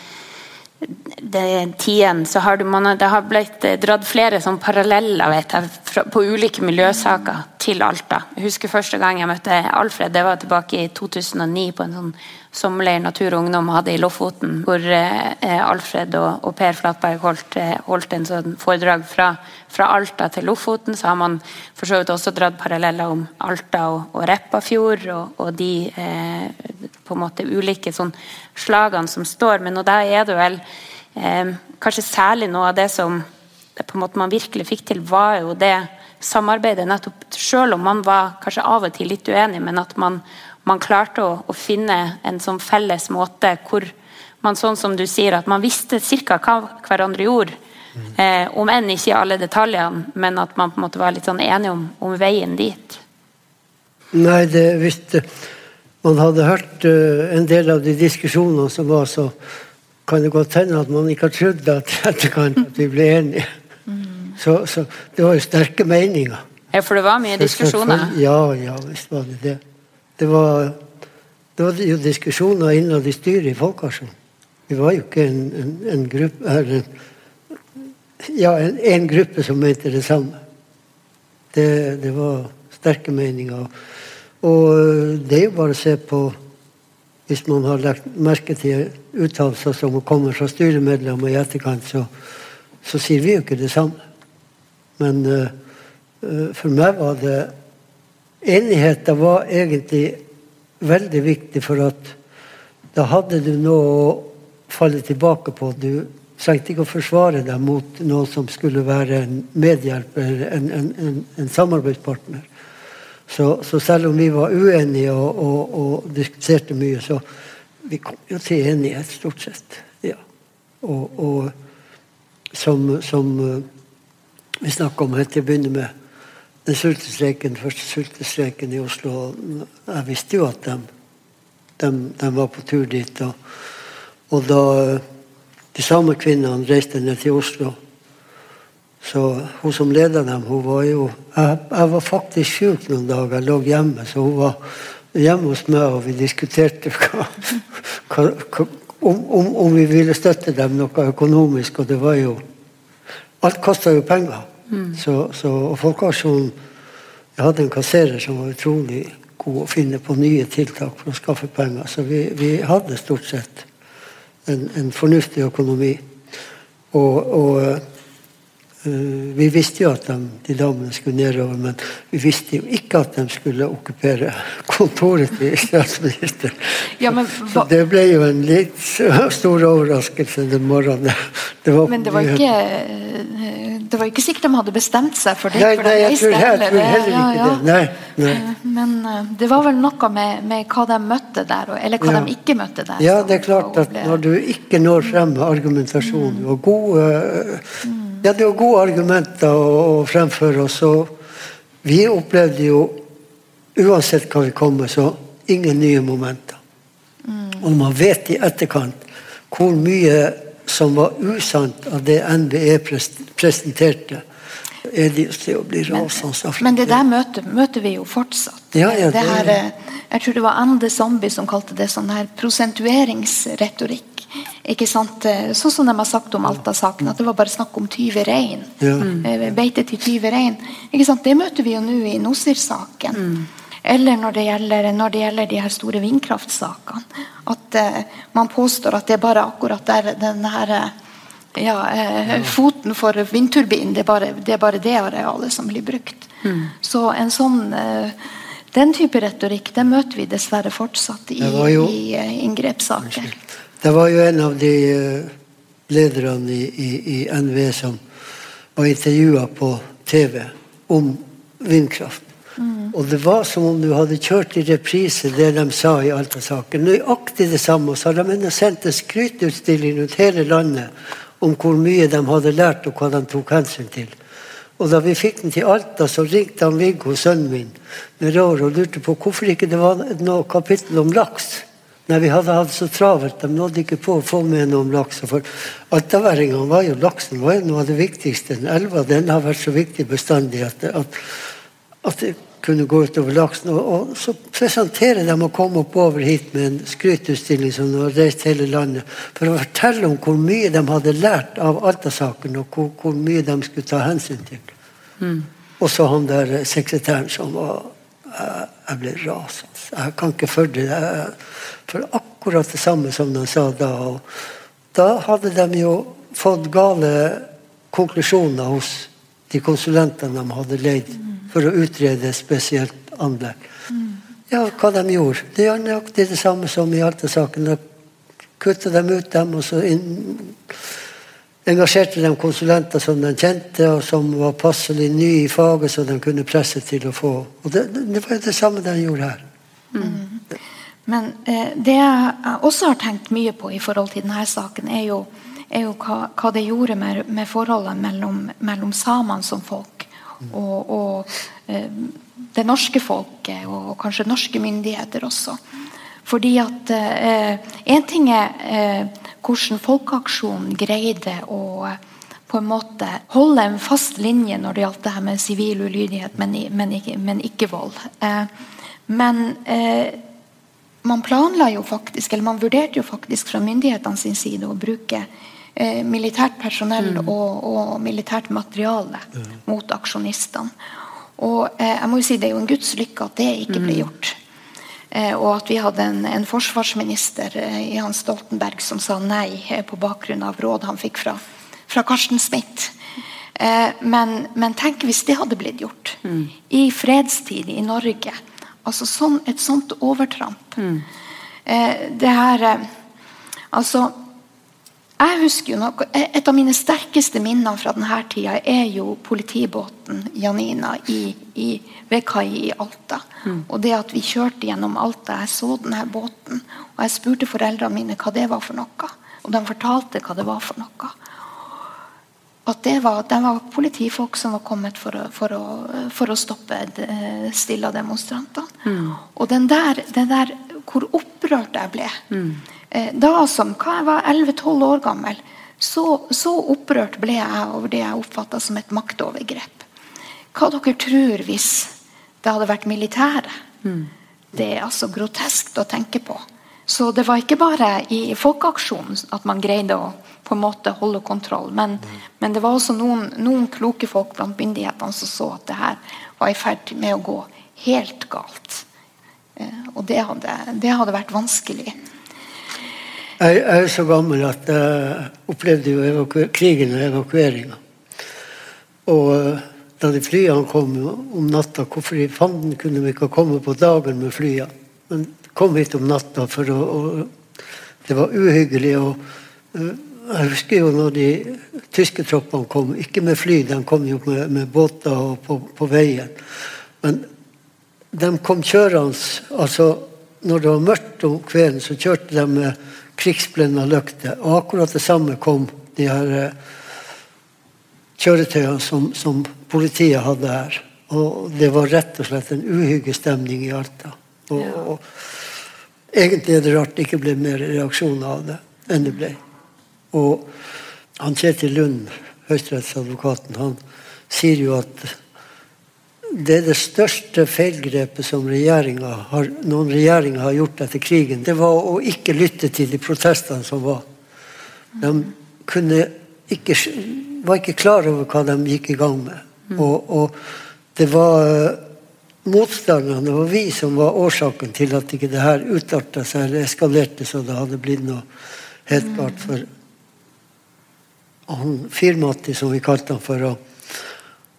tiden så har man, det har blitt eh, dratt flere sånn paralleller jeg, på ulike miljøsaker til Alta. Jeg husker første gang jeg møtte Alfred, det var tilbake i 2009 på en sånn sommerleir Natur og Ungdom hadde i Lofoten, hvor eh, Alfred og, Per Flatberg holdt, eh, holdt en sånn foredrag fra, fra, Alta til Lofoten. Så har man for så vidt også dratt paralleller om Alta og, og Repparfjord og, og de eh, på en måte ulike sånn slagene som står. Men da er det vel eh, kanskje særlig noe av det som på en måte man virkelig fikk til, var jo det samarbeidet nettopp Selv om man var kanskje av og til litt uenig, men at man man klarte å, å, finne en sånn felles måte hvor man sånn som du sier, at man visste ca. hva hverandre gjorde. Mm. Eh, om enn ikke i alle detaljene, men at man på en måte var litt sånn enig om, om veien dit. Nei, det hvis man hadde hørt uh, en del av de diskusjonene som var, så kan det godt hende at man ikke har trodd at etterkant at vi ble enige. Så, så, det var jo sterke meninger. Ja, for det var mye diskusjoner? Ja, ja, visst var det det. Det var, det var jo diskusjoner innad i styret i Folkeaksjonen. Vi var jo ikke en, en, en gruppe en, Ja, en, en, gruppe som mente det samme. Det, det var sterke meninger. Og det er jo bare å se på Hvis man har lagt merke til uttalelser som kommer fra styremedlemmer i etterkant, så, så, sier vi jo ikke det samme. Men uh, for meg var det enigheten var egentlig veldig viktig, for at da hadde du noe å falle tilbake på. Du trengte ikke å forsvare deg mot noe som skulle være en medhjelper, en, en, en, en samarbeidspartner. Så, så, selv om vi var uenige og, og, og, diskuterte mye, så vi kom jo til enighet, stort sett. Ja. Og, og som, som vi snakka om helt til å begynne med den sultestreiken, første sultestreiken i Oslo Jeg visste jo at de, de, de var på tur dit. Og, og, da de samme kvinnene reiste ned til Oslo så Hun som leda dem, hun var jo Jeg, jeg var faktisk sjuk noen dager, jeg lå hjemme. Så hun var hjemme hos meg, og vi diskuterte hva, hva, om, om, om, vi ville støtte dem noe økonomisk. Og det var jo Alt koster jo penger. Mm. Så, så, og Folkeaksjonen Jeg hadde en kasserer som var utrolig god å finne på nye tiltak for å skaffe penger. Så vi, vi hadde stort sett en, en fornuftig økonomi. Og, og vi visste jo at de, de damene skulle nedover, men vi visste jo ikke at de skulle okkupere kontoret til statsministeren. Ja, men Så det ble jo en litt stor overraskelse den morgenen. Det var, Men det var ikke eh, Det var ikke sikkert de hadde bestemt seg for det. Nei, for nei jeg tror, jeg jeg, tror heller ikke ja. det. Nei, nei. Eh, Men eh, det var vel noe med, med hva de møtte der, eller hva Ja. de ikke møtte der. Ja, det er klart at når du ikke når frem med argumentasjon og gode Ja, det var gode argumenter å, fremføre, og så Vi opplevde jo, uansett hva vi kom med, så ingen nye momenter. Og når man vet i etterkant hvor mye som var usant av det NBE presenterte, er det det å bli rasende. Men det der møter, møter vi jo fortsatt. Ja, ja, det det- her, eh, jeg tror det var Ande Zombie som kalte det sånn her prosentueringsretorikk. Ikke sant? Eh, Sånn som de har sagt om Alta-saken, at det var bare snakk om 20 rein. Ja. Eh, Beite til 20 rein. Ikke sant? Det møter vi jo nå i Nosir-saken. Eller når det, gjelder, når det gjelder de her store vindkraftsakene. At uh, man påstår at det er bare akkurat der den her ja, uh, foten for vindturbinen, det er, bare, det er bare det arealet som blir brukt. Så en sånn uh, den type retorikk den møter vi dessverre fortsatt i, Det jo- i inngrepssaker. Det var jo en av de eh, lederne i, i, i NVE som var intervjua på TV om vindkraft. Og det var som om du hadde kjørt i reprise det de sa i Alta-saken. Nøyaktig det samme. Og så har de sendt en skryteutstilling rundt hele landet om hvor mye de hadde lært, og hva de tok hensyn til. Og da vi fikk den til Alta, så ringte han Viggo, sønnen min, med råd og lurte på hvorfor ikke det var noe kapittel om laks. Nei, vi hadde hatt så travelt. De nådde ikke på å få med noe om laks. og For altaværingene var jo laksen var jo noe av det viktigste. Den elva den har vært så viktig bestandig at, at, at det kunne gå utover laksen. Og, og så presenterer de å komme oppover hit med en skrytutstilling som de har reist hele landet, for å fortelle om hvor mye de hadde lært av Alta-saken, og hvor, hvor mye de skulle ta hensyn til. Og så han der eh, sekretæren som var Jeg, jeg ble rasende. Jeg kan ikke følge det. Jeg- For akkurat det samme som de sa da. Og da hadde de jo fått gale konklusjoner hos de konsulentene de hadde leid for å utrede et spesielt anlegg. Ja, hva de gjorde? Det er nøyaktig det samme som i Alta-saken. Da kutta de ut dem, og så engasjerte de konsulenter som de kjente, og som var passelig nye i faget, så de kunne presse til å få Og det, det, var jo det samme de gjorde her. Men eh, det jeg også har tenkt mye på i forhold til denne saken, er jo, er jo hva, hva det gjorde med, med forholdet mellom, mellom samene som folk og, og eh, det norske folket, og kanskje norske myndigheter også. Fordi at Én ting er eh, hvordan Folkeaksjonen greide å eh, på en måte holde en fast linje når det gjaldt det her med sivil ulydighet, men, men, ikke, men ikke vold. Eh, men eh, man planla jo faktisk, eller man vurderte jo faktisk fra myndighetene sin side å bruke eh, militært personell og, og militært materiale mot aksjonistene. Og eh, jeg må jo si Det er jo en guds lykke at det ikke ble gjort. Eh, og at vi hadde en, en forsvarsminister i Hans Stoltenberg som sa nei på bakgrunn av råd han fikk fra, fra Carsten Smith. Men, men tenk hvis det hadde blitt gjort i fredstid i Norge. Altså sånn, et sånt overtramp. Eh, det her eh, Altså jeg husker jo noe, Et av mine sterkeste minner fra denne tida er jo politibåten Janina i, i, ved kai i Alta. Og det at vi kjørte gjennom Alta. Jeg så denne båten, og jeg spurte foreldrene mine hva det var for noe. Og de fortalte hva det var for noe. At det var, det var politifolk som var kommet for å, for å, for å stoppe stille stilla demonstrantene. Og den der, den der hvor opprørt jeg ble mm. Da som hva jeg var 11-12 år gammel, så, så opprørt ble jeg over det jeg oppfatta som et maktovergrep. Hva dere tror hvis det hadde vært militære? Det er altså groteskt å tenke på. Så det var ikke bare i folkeaksjonen at man greide å på en måte holde kontroll, men, men det var også noen, noen kloke folk blant myndighetene som så at det her var i ferd med å gå helt galt. Eh, og det hadde, det hadde vært vanskelig. Jeg, jeg er så gammel at jeg opplevde jo krigen og evakueringa. Og eh, da de flyene kom om natta, hvorfor i fanden kunne vi ikke komme på dagen med flyene? Men kom hit om natta, for å, og, det var uhyggelig. og uh, Jeg husker jo når de tyske troppene kom, ikke med fly, de kom jo med, med båter og på, på, veien. Men de kom kjørende altså Når det var mørkt om kvelden, så kjørte de med krigsblenda lykter. Og akkurat det samme kom de her uh, kjøretøyene som, som, politiet hadde her. Og det var rett og slett en uhyggestemning i Alta. Og, og egentlig er det rart det ikke ble mer reaksjoner av det enn det ble. Og han Kjetil Lund, høyesterettsadvokaten, han sier jo at det er det største feilgrepet som har, noen regjeringer har gjort etter krigen. Det var å ikke lytte til de protestene som var. De ikke var ikke klar over hva de gikk i gang med. Mm. Og, og, det var motstanderne, og vi som var årsaken til at ikke det her utarta seg eller eskalerte så det hadde blitt noe helt klart for han Firmati, som vi kalte han for. Og,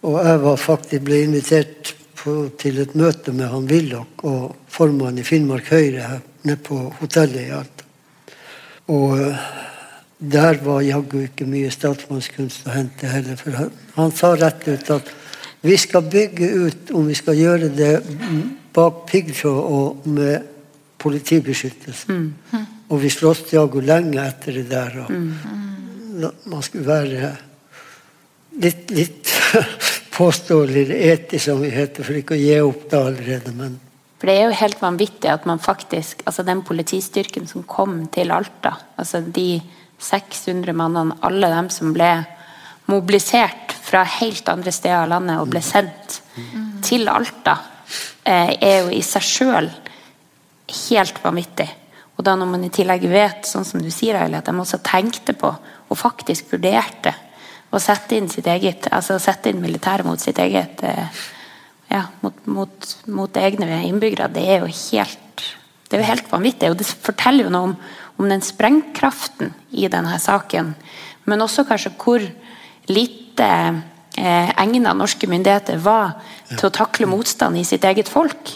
og jeg var faktisk ble invitert på, til et møte med han Willoch og formannen i Finnmark Høyre her nede på hotellet i Alta. Og uh, der var jaggu ikke mye statsmannskunst å hente heller. For han, han, sa rett ut at vi skal bygge ut om vi skal gjøre det bak piggtråd og med politibeskyttelse. Mm. Og vi slåss jaggu lenge etter det der. Og mm. Man skulle være litt, litt påståelig etisk, som vi heter, for ikke å gi opp det allerede. men for Det er jo helt vanvittig at man faktisk, altså den politistyrken som kom til Alta altså de 600 mannene, alle dem som ble mobilisert fra helt andre steder av landet og ble sendt til Alta, eh, er jo i seg sjøl helt vanvittig. Og da når man i tillegg vet, sånn som du sier, at de også tenkte på og faktisk vurderte å sette inn sitt eget, altså sette inn militæret mot sitt eget eh, ja, mot, mot, mot egne innbyggere, det er jo helt det er jo helt vanvittig. og Det forteller jo noe om om den sprengkraften i denne saken. Men også kanskje hvor lite eh, egna norske myndigheter var til å takle motstand i sitt eget folk.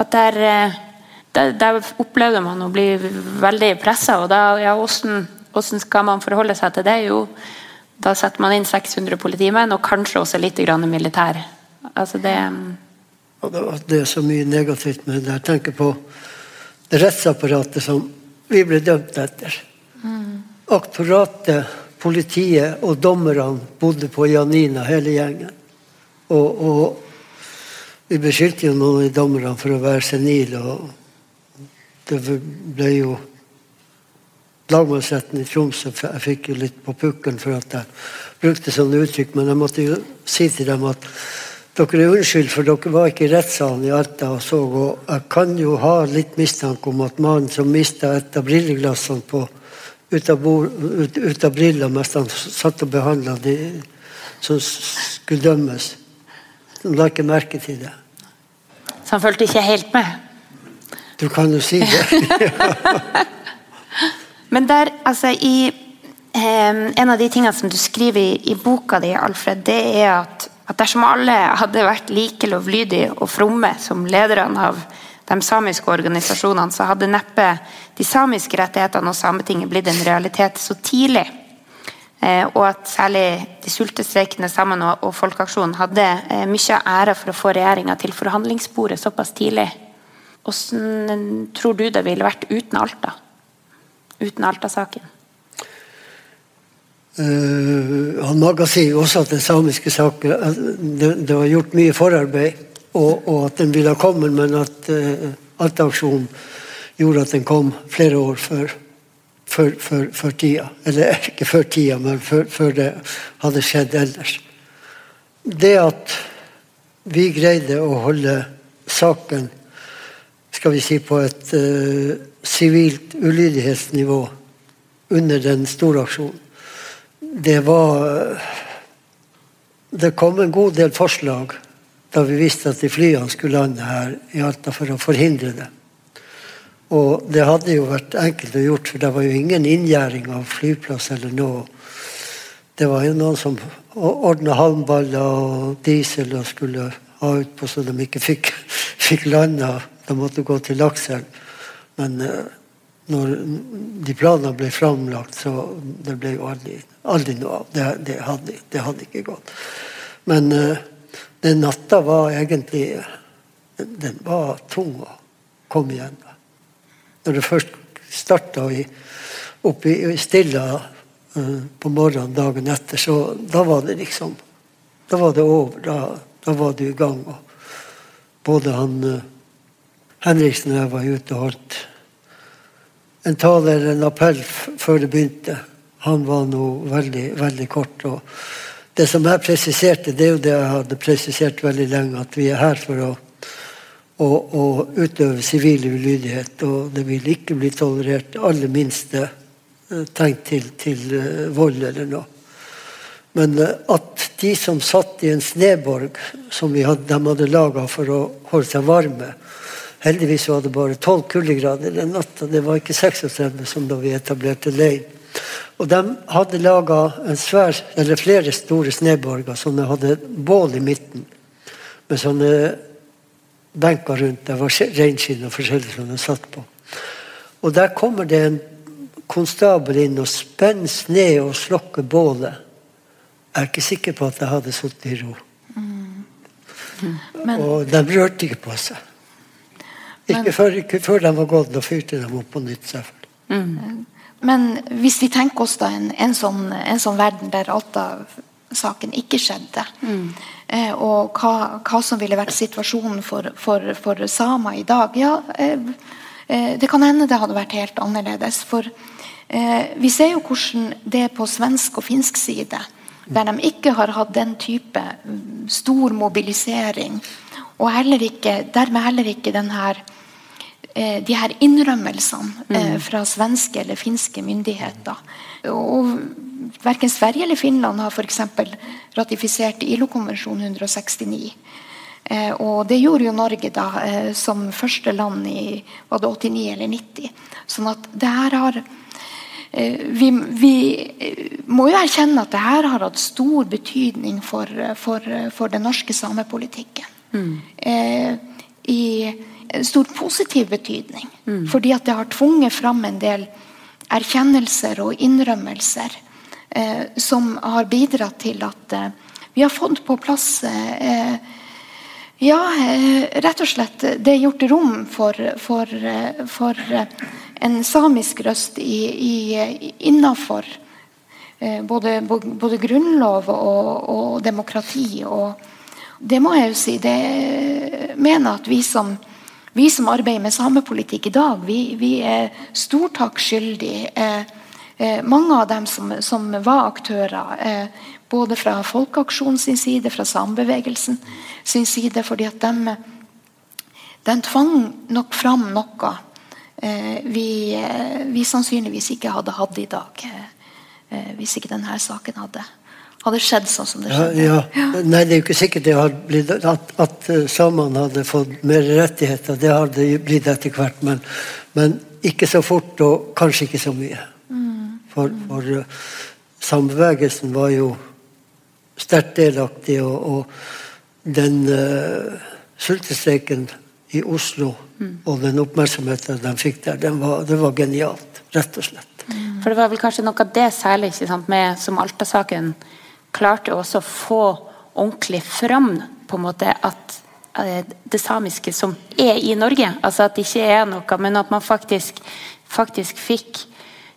At der, eh, der, der opplevde man å bli veldig pressa, og da ja, hvordan, hvordan, skal man forholde seg til det? Jo, da setter man inn 600 politimenn, og kanskje også litt grann militær. Altså det, det er så mye negativt med det. Jeg tenker på rettsapparatet som vi ble dømt etter. Mm. Aktoratet, politiet og dommerne bodde på Janina, hele gjengen. Og, og vi beskyldte jo noen av dommerne for å være senile. og Det ble jo Lagmannsretten i Tromsø Jeg fikk jo litt på pukkelen for at jeg brukte sånne uttrykk, men jeg måtte jo si til dem at dere er unnskyld, for dere var ikke i rettssalen i Alta og så. Og jeg kan jo ha litt mistanke om at mannen som mista et av brilleglassene på, ut, av ut, ut av briller mens han satt og behandla de som skulle dømmes, han la ikke merke til det. Så han fulgte ikke helt med? Du kan jo si det. Men der, altså i eh, En av de tingene som du skriver i, i boka di, Alfred, det er at at dersom alle hadde vært like lovlydige og fromme som lederne av de samiske organisasjonene, så hadde neppe de samiske rettighetene og Sametinget blitt en realitet så tidlig. Eh, og at særlig de sultestreikende sammen og, Folkeaksjonen hadde eh, mye av æra for å få regjeringa til forhandlingsbordet såpass tidlig. Hvordan tror du det ville vært uten Alta? Uten Alta-saken? Uh, han Maga sier jo også at den samiske saken det, det, var gjort mye forarbeid, og, og at den ville ha kommet, men at uh, Alta-aksjonen gjorde at den kom flere år før, før, før, før tida. Eller ikke før tida, men før, det hadde skjedd ellers. Det at vi greide å holde saken skal vi si, på et eh, sivilt uh, ulydighetsnivå under den store aksjonen det var Det kom en god del forslag da vi visste at de flyene skulle lande her i Alta for å forhindre det. Og det hadde jo vært enkelt å gjort, for det var jo ingen inngjerding av flyplass eller noe. Det var jo noen som ordna halmballer og diesel og skulle ha utpå så de ikke fikk, fikk landa. De måtte gå til Lakselv. Men uh, når de planene ble framlagt, så det ble jo aldri, aldri noe av. Det, det, hadde, det hadde ikke gått. Men uh, den natta var egentlig Den var tung å komme igjen. Når det først starta oppe i Stilla uh, på morgenen dagen etter, så da var det liksom Da var det over. Da, da var du i gang. Både han uh, Henriksen og jeg var ute og holdt en tale eller en appell før det begynte. Han var nå veldig, veldig kort. og Det som jeg presiserte, det er jo det jeg hadde presisert veldig lenge, at vi er her for å, å, å utøve sivil ulydighet. Og det vil ikke bli tolerert aller minste eh, tegn til, til uh, vold eller noe. Men uh, at de som satt i en sneborg som hadde, de hadde laga for å holde seg varme, Heldigvis var det bare 12 kuldegrader den natta. Det var ikke 36 som da vi etablerte leiren. Og De hadde laga flere store sneborger som hadde bål i midten. Med sånne benker rundt. Det var reinskinn og forskjellig som de satt på. Og Der kommer det en konstabel inn og spenner ned og slokker bålet. Jeg er ikke sikker på at jeg hadde sittet i ro. Mm. Men, og de rørte ikke på seg. Ikke før, ikke før de var gått, da fyrte de opp på nytt. Mm. Men hvis vi tenker oss da en, en, sånn, en sånn, verden der Alta-saken ikke skjedde, mm. eh, og hva, hva, som ville vært situasjonen for, for, for samer i dag ja, eh, eh, Det kan hende det hadde vært helt annerledes. For eh, vi ser jo hvordan det er på svensk og finsk side, der de ikke har hatt den type mm, stor mobilisering og heller ikke, dermed heller ikke den her de her innrømmelsene eh, mm. fra svenske eller finske myndigheter. Og Verken Sverige eller Finland har for ratifisert ILO-konvensjon 169. Eh, og det gjorde jo Norge da som første land i var det 89 eller 90. Sånn at det her har vi, vi, må jo erkjenne at det her har hatt stor betydning for, for, for den norske samepolitikken. Mm. Eh, I stor positiv betydning. Mm. Fordi at det har tvunget fram en del erkjennelser og innrømmelser eh, som har bidratt til at eh, vi har fått på plass eh, ja, eh, rett og slett det er gjort rom for, for, eh, for en samisk røst i, i, innafor både, både, grunnlov og, og demokrati. og det må jeg jo si. Det mener at vi som, vi som arbeider med samepolitikk i dag, vi, vi er stortakkskyldig. Eh, eh, mange av dem som, som var aktører, eh, både fra Folkeaksjonen sin side, fra samebevegelsen sin side, fordi at de, de tvang nok fram noe eh, vi, eh, vi, sannsynligvis ikke hadde hatt i dag. Eh, hvis ikke denne saken hadde hadde skjedd sånn som det skjedde. Ja, ja. Nei, Det er jo ikke sikkert det har blitt, at, at eh, samene hadde fått mer rettigheter. Det har det blitt etter hvert, men, men, ikke så fort, og kanskje ikke så mye. Mm. For, for uh, sambevegelsen var jo sterkt delaktig, og, og den uh, sultestreiken i Oslo mm. og den oppmerksomheten de fikk der, var, det var genialt. Rett og slett. Mm. For det var vel kanskje noe av det særlig ikke sant, med som Alta-saken klarte også å få ordentlig fram på en måte at eh, det samiske som er i Norge. Altså at det ikke er noe, men at man faktisk, faktisk fikk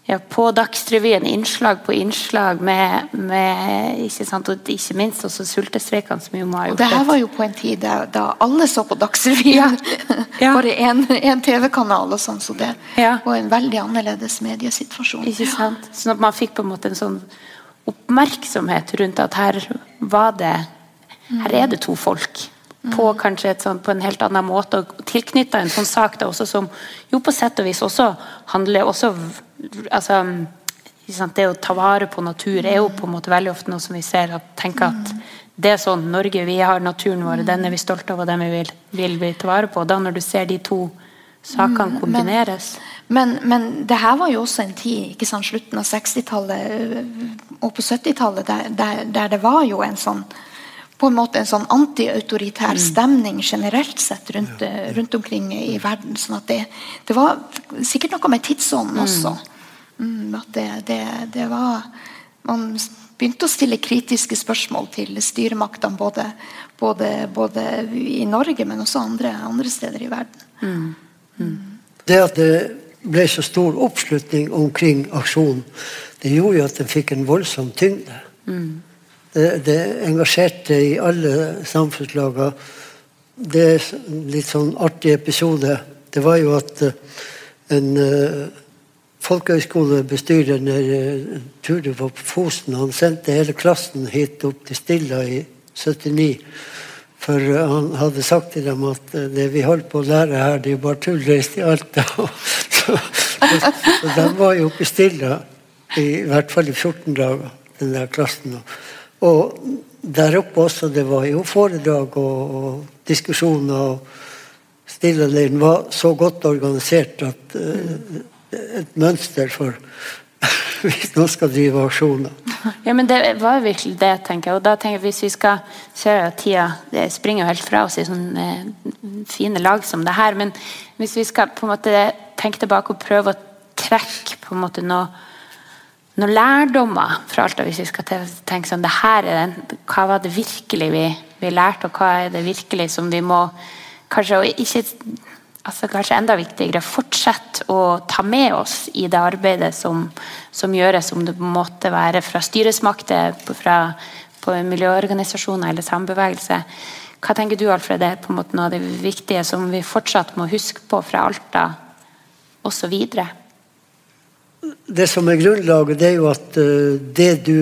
ja, på Dagsrevyen innslag på innslag med, med ikke sant, og ikke minst også sultestreikene som jo må ha gjort det her var jo på en tid da, da alle så på Dagsrevyen. Ja. Bare én TV-kanal og sånn, så det ja. var en veldig annerledes mediesituasjon. Ikke sant? Sånn at man fikk på en måte en sånn oppmerksomhet rundt at her var det Her er det to folk. På kanskje sånt, på en helt annen måte. og Tilknytta en sånn sak da også som jo på sett og vis også handler også altså, Det å ta vare på natur er jo på en måte veldig ofte noe som vi ser at tenker at det er sånn Norge, vi har naturen vår, den er vi stolte av, og den vi vil, vil vi ta vare på. Da når du ser de to sakene kombineres. Men, men, det her var jo også en tid, ikke sant, slutten av 60-tallet og på 70-tallet, der, der, der, det var jo en sånn på en måte en sånn antiautoritær mm. stemning generelt sett rundt, rundt, omkring i verden. sånn at det, det var sikkert noe med tidsånden mm. også. Mm, at det, det, det, var Man begynte å stille kritiske spørsmål til styremaktene både, både, både, i Norge, men også andre, andre steder i verden. Mm. Det at det ble så stor oppslutning omkring aksjonen, det gjorde jo at den fikk en voldsom tyngde. Mm. Det, det, engasjerte i alle samfunnslagene. Det er litt sånn artig episode. Det var jo at eh, en uh, folkehøyskolebestyrer uh, Ture var på Fosen. Han sendte hele klassen hit opp til Stilla i 79. For uh, han hadde sagt til dem at uh, det vi holder på å lære her, det er jo bare tull reist i Alta. så, de var jo oppe i, i hvert fall i 14 dager, den der klassen. Og der oppe også, det var jo foredrag og, og diskusjoner. og Stilleleiren var så godt organisert at uh, et mønster for hvis noen skal drive aksjoner. Ja, men Det var virkelig det, tenker jeg. Og da tenker jeg Hvis vi skal kjøre tida Det springer jo helt fra oss i sånne eh, fine lag som det her. Men hvis vi skal på en måte tenke tilbake og prøve å trekke på en måte noe noen lærdommer fra alt Hvis vi skal tenke sånn, det her er den, Hva var det virkelig vi, vi lærte, og hva er det virkelig som vi må kanskje, ikke, altså kanskje enda viktigere, fortsette å ta med oss i det arbeidet som, som gjøres, om det måtte være fra styresmakter, fra på miljøorganisasjoner eller sambevegelse. Hva tenker du, Alfred, er på en måte noe av det viktige som vi fortsatt må huske på fra Alta osv.? det som er grunnlaget, det er jo at uh, det du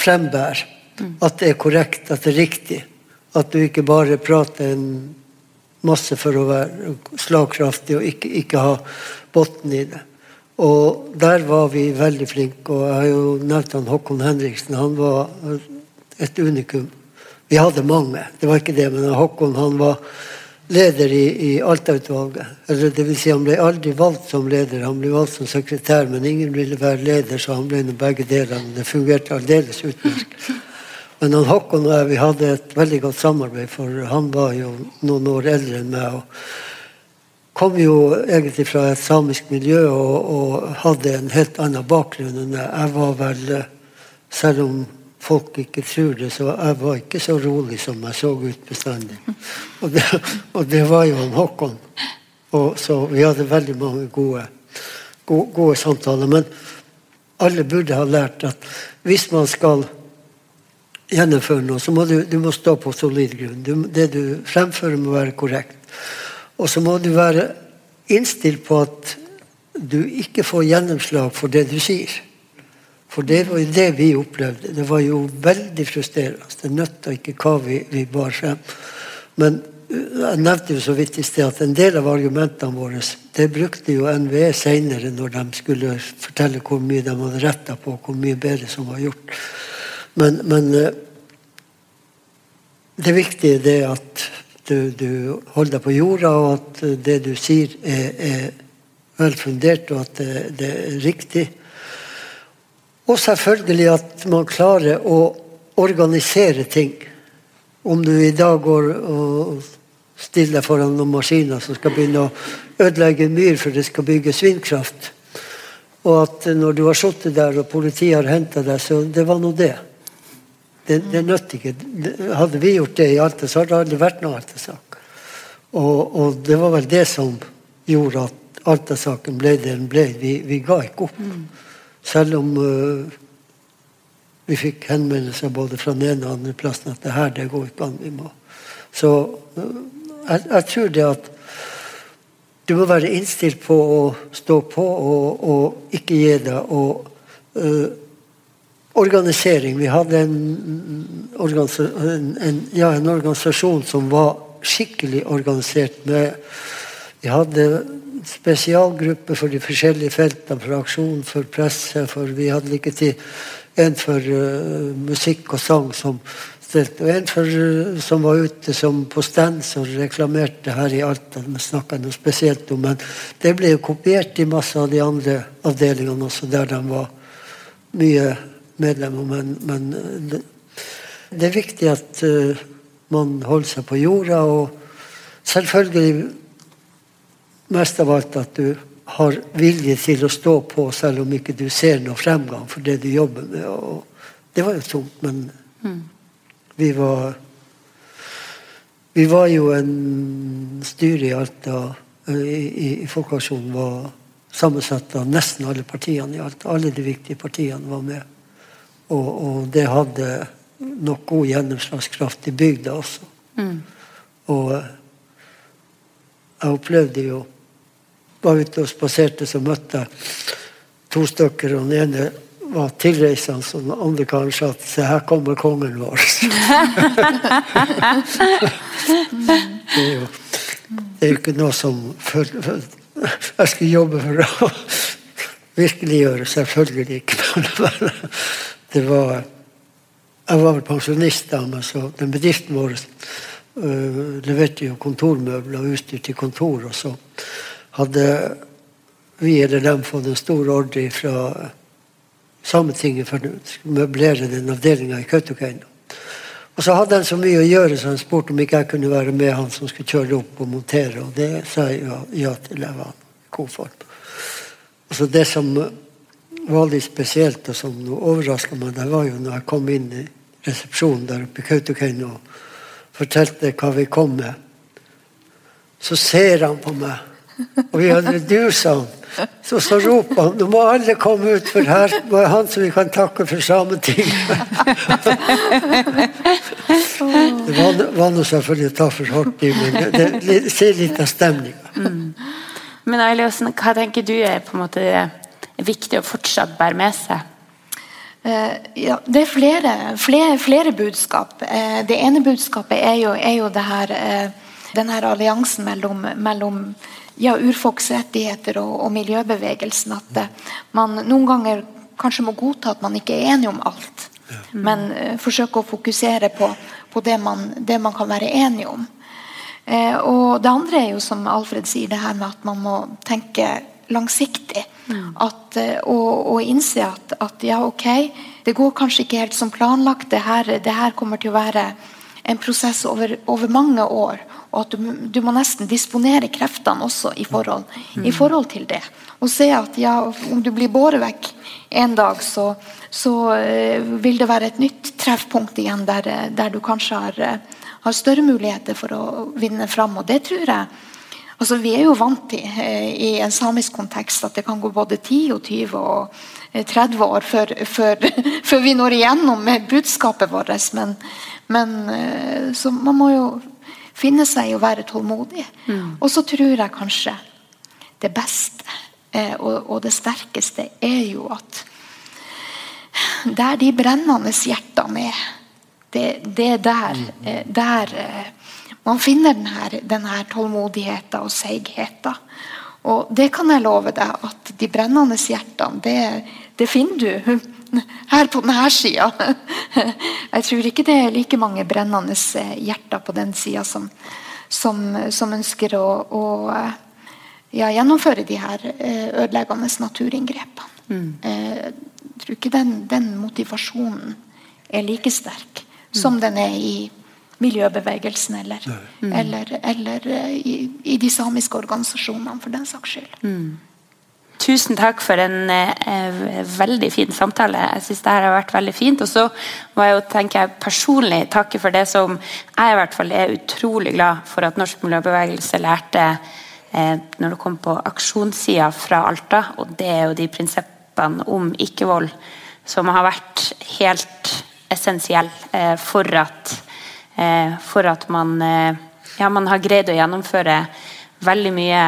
frembærer, mm. at det er korrekt, at det er riktig. At du ikke bare prater en masse for å være slagkraftig og ikke, ikke ha bunn i det. Og der var vi veldig flinke. Og jeg har jo nevnt han Håkon Henriksen. Han var et unikum. Vi hadde mange, det var ikke det, men Håkon han var leder i, i Alta-utvalget. Eller det vil si, han ble aldri valgt som leder, han ble valgt som sekretær, men ingen ville være leder, så han ble begge delene. Det fungerte aldeles utmerket. Men han Håkon og jeg vi hadde et veldig godt samarbeid, for han var jo noen år eldre enn meg. og Kom jo egentlig fra et samisk miljø og, og hadde en helt annen bakgrunn enn jeg. Jeg var vel, selv om folk ikke tror det, så jeg var ikke så rolig som jeg så ut bestandig. Og det, og det var jo han Håkon. Og så vi hadde veldig mange gode, gode, gode, samtaler. Men alle burde ha lært at hvis man skal gjennomføre noe, så må du, du må stå på solid grunn. Du, det du fremfører, må være korrekt. Og så må du være innstilt på at du ikke får gjennomslag for det du sier. For det var jo det vi opplevde. Det var jo veldig frustrerende. Det nytta ikke hva vi, vi bar frem. Men uh, jeg nevnte jo så vidt i sted at en del av argumentene våre det brukte jo NVE senere når de skulle fortelle hvor mye de hadde retta på, hvor mye bedre som var gjort. Men, men uh, det viktige er at du, du, holder deg på jorda, og at det du sier, er, er vel fundert, og at det, det er riktig. Og selvfølgelig at man klarer å organisere ting. Om du i dag går og stiller foran noen maskiner som skal begynne å ødelegge en myr for det skal bygges vindkraft, og at når du har sittet der og politiet har henta deg, så det var nå det. Det, det nødt ikke. Hadde vi gjort det i Alta, så hadde det vært noe Alta-sak. Og, og, det var vel det som gjorde at Alta-saken ble det den ble. Vi, vi ga ikke opp. Mm. Selv om uh, vi fikk henvendelser både fra den ene og den andre plassen at det her det går ikke an. vi må. Så uh, jeg, jeg, tror det at du må være innstilt på å stå på og, og ikke gi deg. Og uh, organisering Vi hadde en, en, ja, en, organisasjon som var skikkelig organisert. med Vi hadde spesialgrupper for de forskjellige feltene. For aksjon, for presse, for vi hadde like tid en for uh, musikk og sang som stilte, Og en for, som var ute som på stands og reklamerte her i Alta. Vi snakka noe spesielt om, men det ble jo kopiert i masse av de andre avdelingene også, der de var mye medlemmer. Men, men det, det, er viktig at uh, man holder seg på jorda, og selvfølgelig mest av alt at du har vilje til å stå på selv om ikke du ser noe fremgang for det du jobber med. Og det var jo tungt, men mm. vi var Vi var jo en styre i Alta i, i, i Folkeaksjonen var sammensatt av nesten alle partiene i Alta. Alle de viktige partiene var med. Og, og det hadde nok god gjennomslagskraft i bygda også. Mm. Og jeg opplevde jo var ute og spaserte, så møtte jeg to stykker. og Den ene var tilreisende, og den andre karen sa at se, her kommer kongen vår. det, er jo, det er jo ikke noe som jeg skulle jobbe for å virkeliggjøre. Selvfølgelig ikke. Det var Jeg var vel pensjonist da, men så den bedriften vår uh, leverte jo kontormøbler og utstyr til kontor. og så hadde vi eller dem fått en stor ordre fra Sametinget for å møblere den avdelinga i Kautokeino. Og så hadde han så mye å gjøre, så han spurte om ikke jeg kunne være med han som skulle kjøre opp og montere. Og det sa jeg ja, ja til. Jeg var god form. Og så det som var litt spesielt, og som overraska meg, det var jo når jeg kom inn i resepsjonen der oppe i Kautokeino og fortalte hva vi kom med. Så ser han på meg og vi hadde dusa han. Så, så roper han nå må alle komme ut, for her var han som vi kan takke for Sametinget. det var, var nå selvfølgelig å ta for hardt i, men det, det sier litt av stemninga. Mm. Men Eiliassen, hva tenker du er på en måte viktig å fortsatt bære med seg? Uh, ja, det er flere, flere, flere budskap. Uh, det ene budskapet er jo, er jo det her, denne den her alliansen mellom, mellom ja, urfolks rettigheter og, og, miljøbevegelsen. At man noen ganger kanskje må godta at man ikke er enig om alt. Men forsøke å fokusere på, på det, man, det, man, kan være enig om. Og Det andre er jo som Alfred sier, det her med at man må tenke langsiktig. At, og, og, innse at, at, ja, ok, det går kanskje ikke helt som planlagt. Det her, det her kommer til å være en prosess over, over mange år. Og at du, du, må nesten disponere kreftene også i forhold, mm. i forhold, til det. Og se at ja, om du blir båret vekk en dag, så, så uh, vil det være et nytt treffpunkt igjen der, der du kanskje har, har, større muligheter for å vinne fram. Og det tror jeg altså Vi er jo vant til uh, i en samisk kontekst at det kan gå både 10 og 20 og 30 år før, før, før vi når igjennom med budskapet vårt. Men, men så man må jo finne seg i å være tålmodig. Mm. Og så tror jeg kanskje det beste eh, og, og, det sterkeste er jo at der de brennende hjertene er, det, det er der, mm. eh, der eh, man finner denne, denne tålmodigheten og seigheten. Og det kan jeg love deg, at de brennende hjertene, det, det finner du her på denne sida. Jeg tror ikke det er like mange brennende eh, hjerter på den sida som, som, som, ønsker å, å ja, gjennomføre de her eh, ødeleggende naturinngrepene. Mm. Jeg tror ikke den, den, motivasjonen er like sterk mm. som den er i miljøbevegelsen eller, mm. eller, eller eh, i, i, de samiske organisasjonene, for den saks skyld. Mm. Tusen takk for en eh, veldig fin samtale. Jeg synes det har vært veldig fint. Og så må jeg jo tenke jeg personlig takke for det som jeg i hvert fall er utrolig glad for at norsk miljøbevegelse lærte eh, når det kom på aksjonssida fra Alta. Og det er jo de prinsippene om ikke-vold som har vært helt essensielle eh, for, at, eh, for at man, eh, ja, man har greid å gjennomføre veldig mye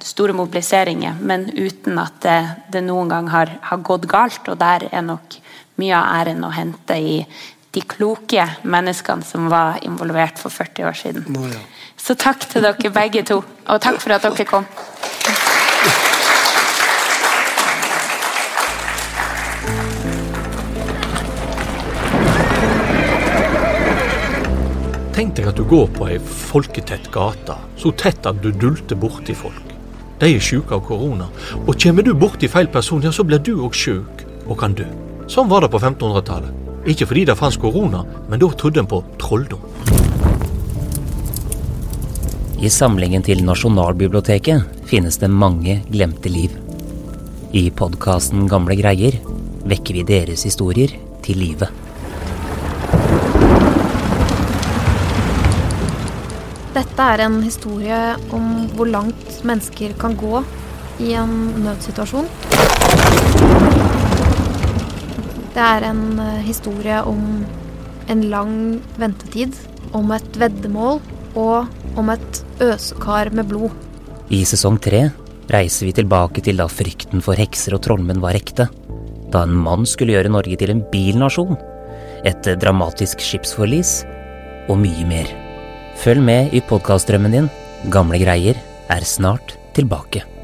store mobiliseringer, men uten at det, det noen gang har, har, gått galt. Og der er nok mye av æren å hente i de kloke menneskene som var involvert for 40 år siden. Så takk til dere begge to, og takk for at dere kom. At du går på ei folketett gate, så tett at du dulter borti folk. De er sjuke av korona, og kommer du borti feil person, ja, så blir du òg sjuk og kan dø. Sånn var det på 1500-tallet. Ikke fordi det fantes korona, men da trodde en på trolldom. I samlingen til Nasjonalbiblioteket finnes det mange glemte liv. I podkasten Gamle greier vekker vi deres historier til live. Dette er en historie om hvor langt mennesker kan gå i en nødsituasjon. Det er en eh, historie om en lang ventetid, om et veddemål og om et øsekar med blod. I sesong tre reiser vi tilbake til da frykten for hekser og trollmenn var ekte. Da en mann skulle gjøre Norge til en bilnasjon. Et dramatisk skipsforlis og mye mer. Følg med i podkastdrømmen din. Gamle greier er snart tilbake.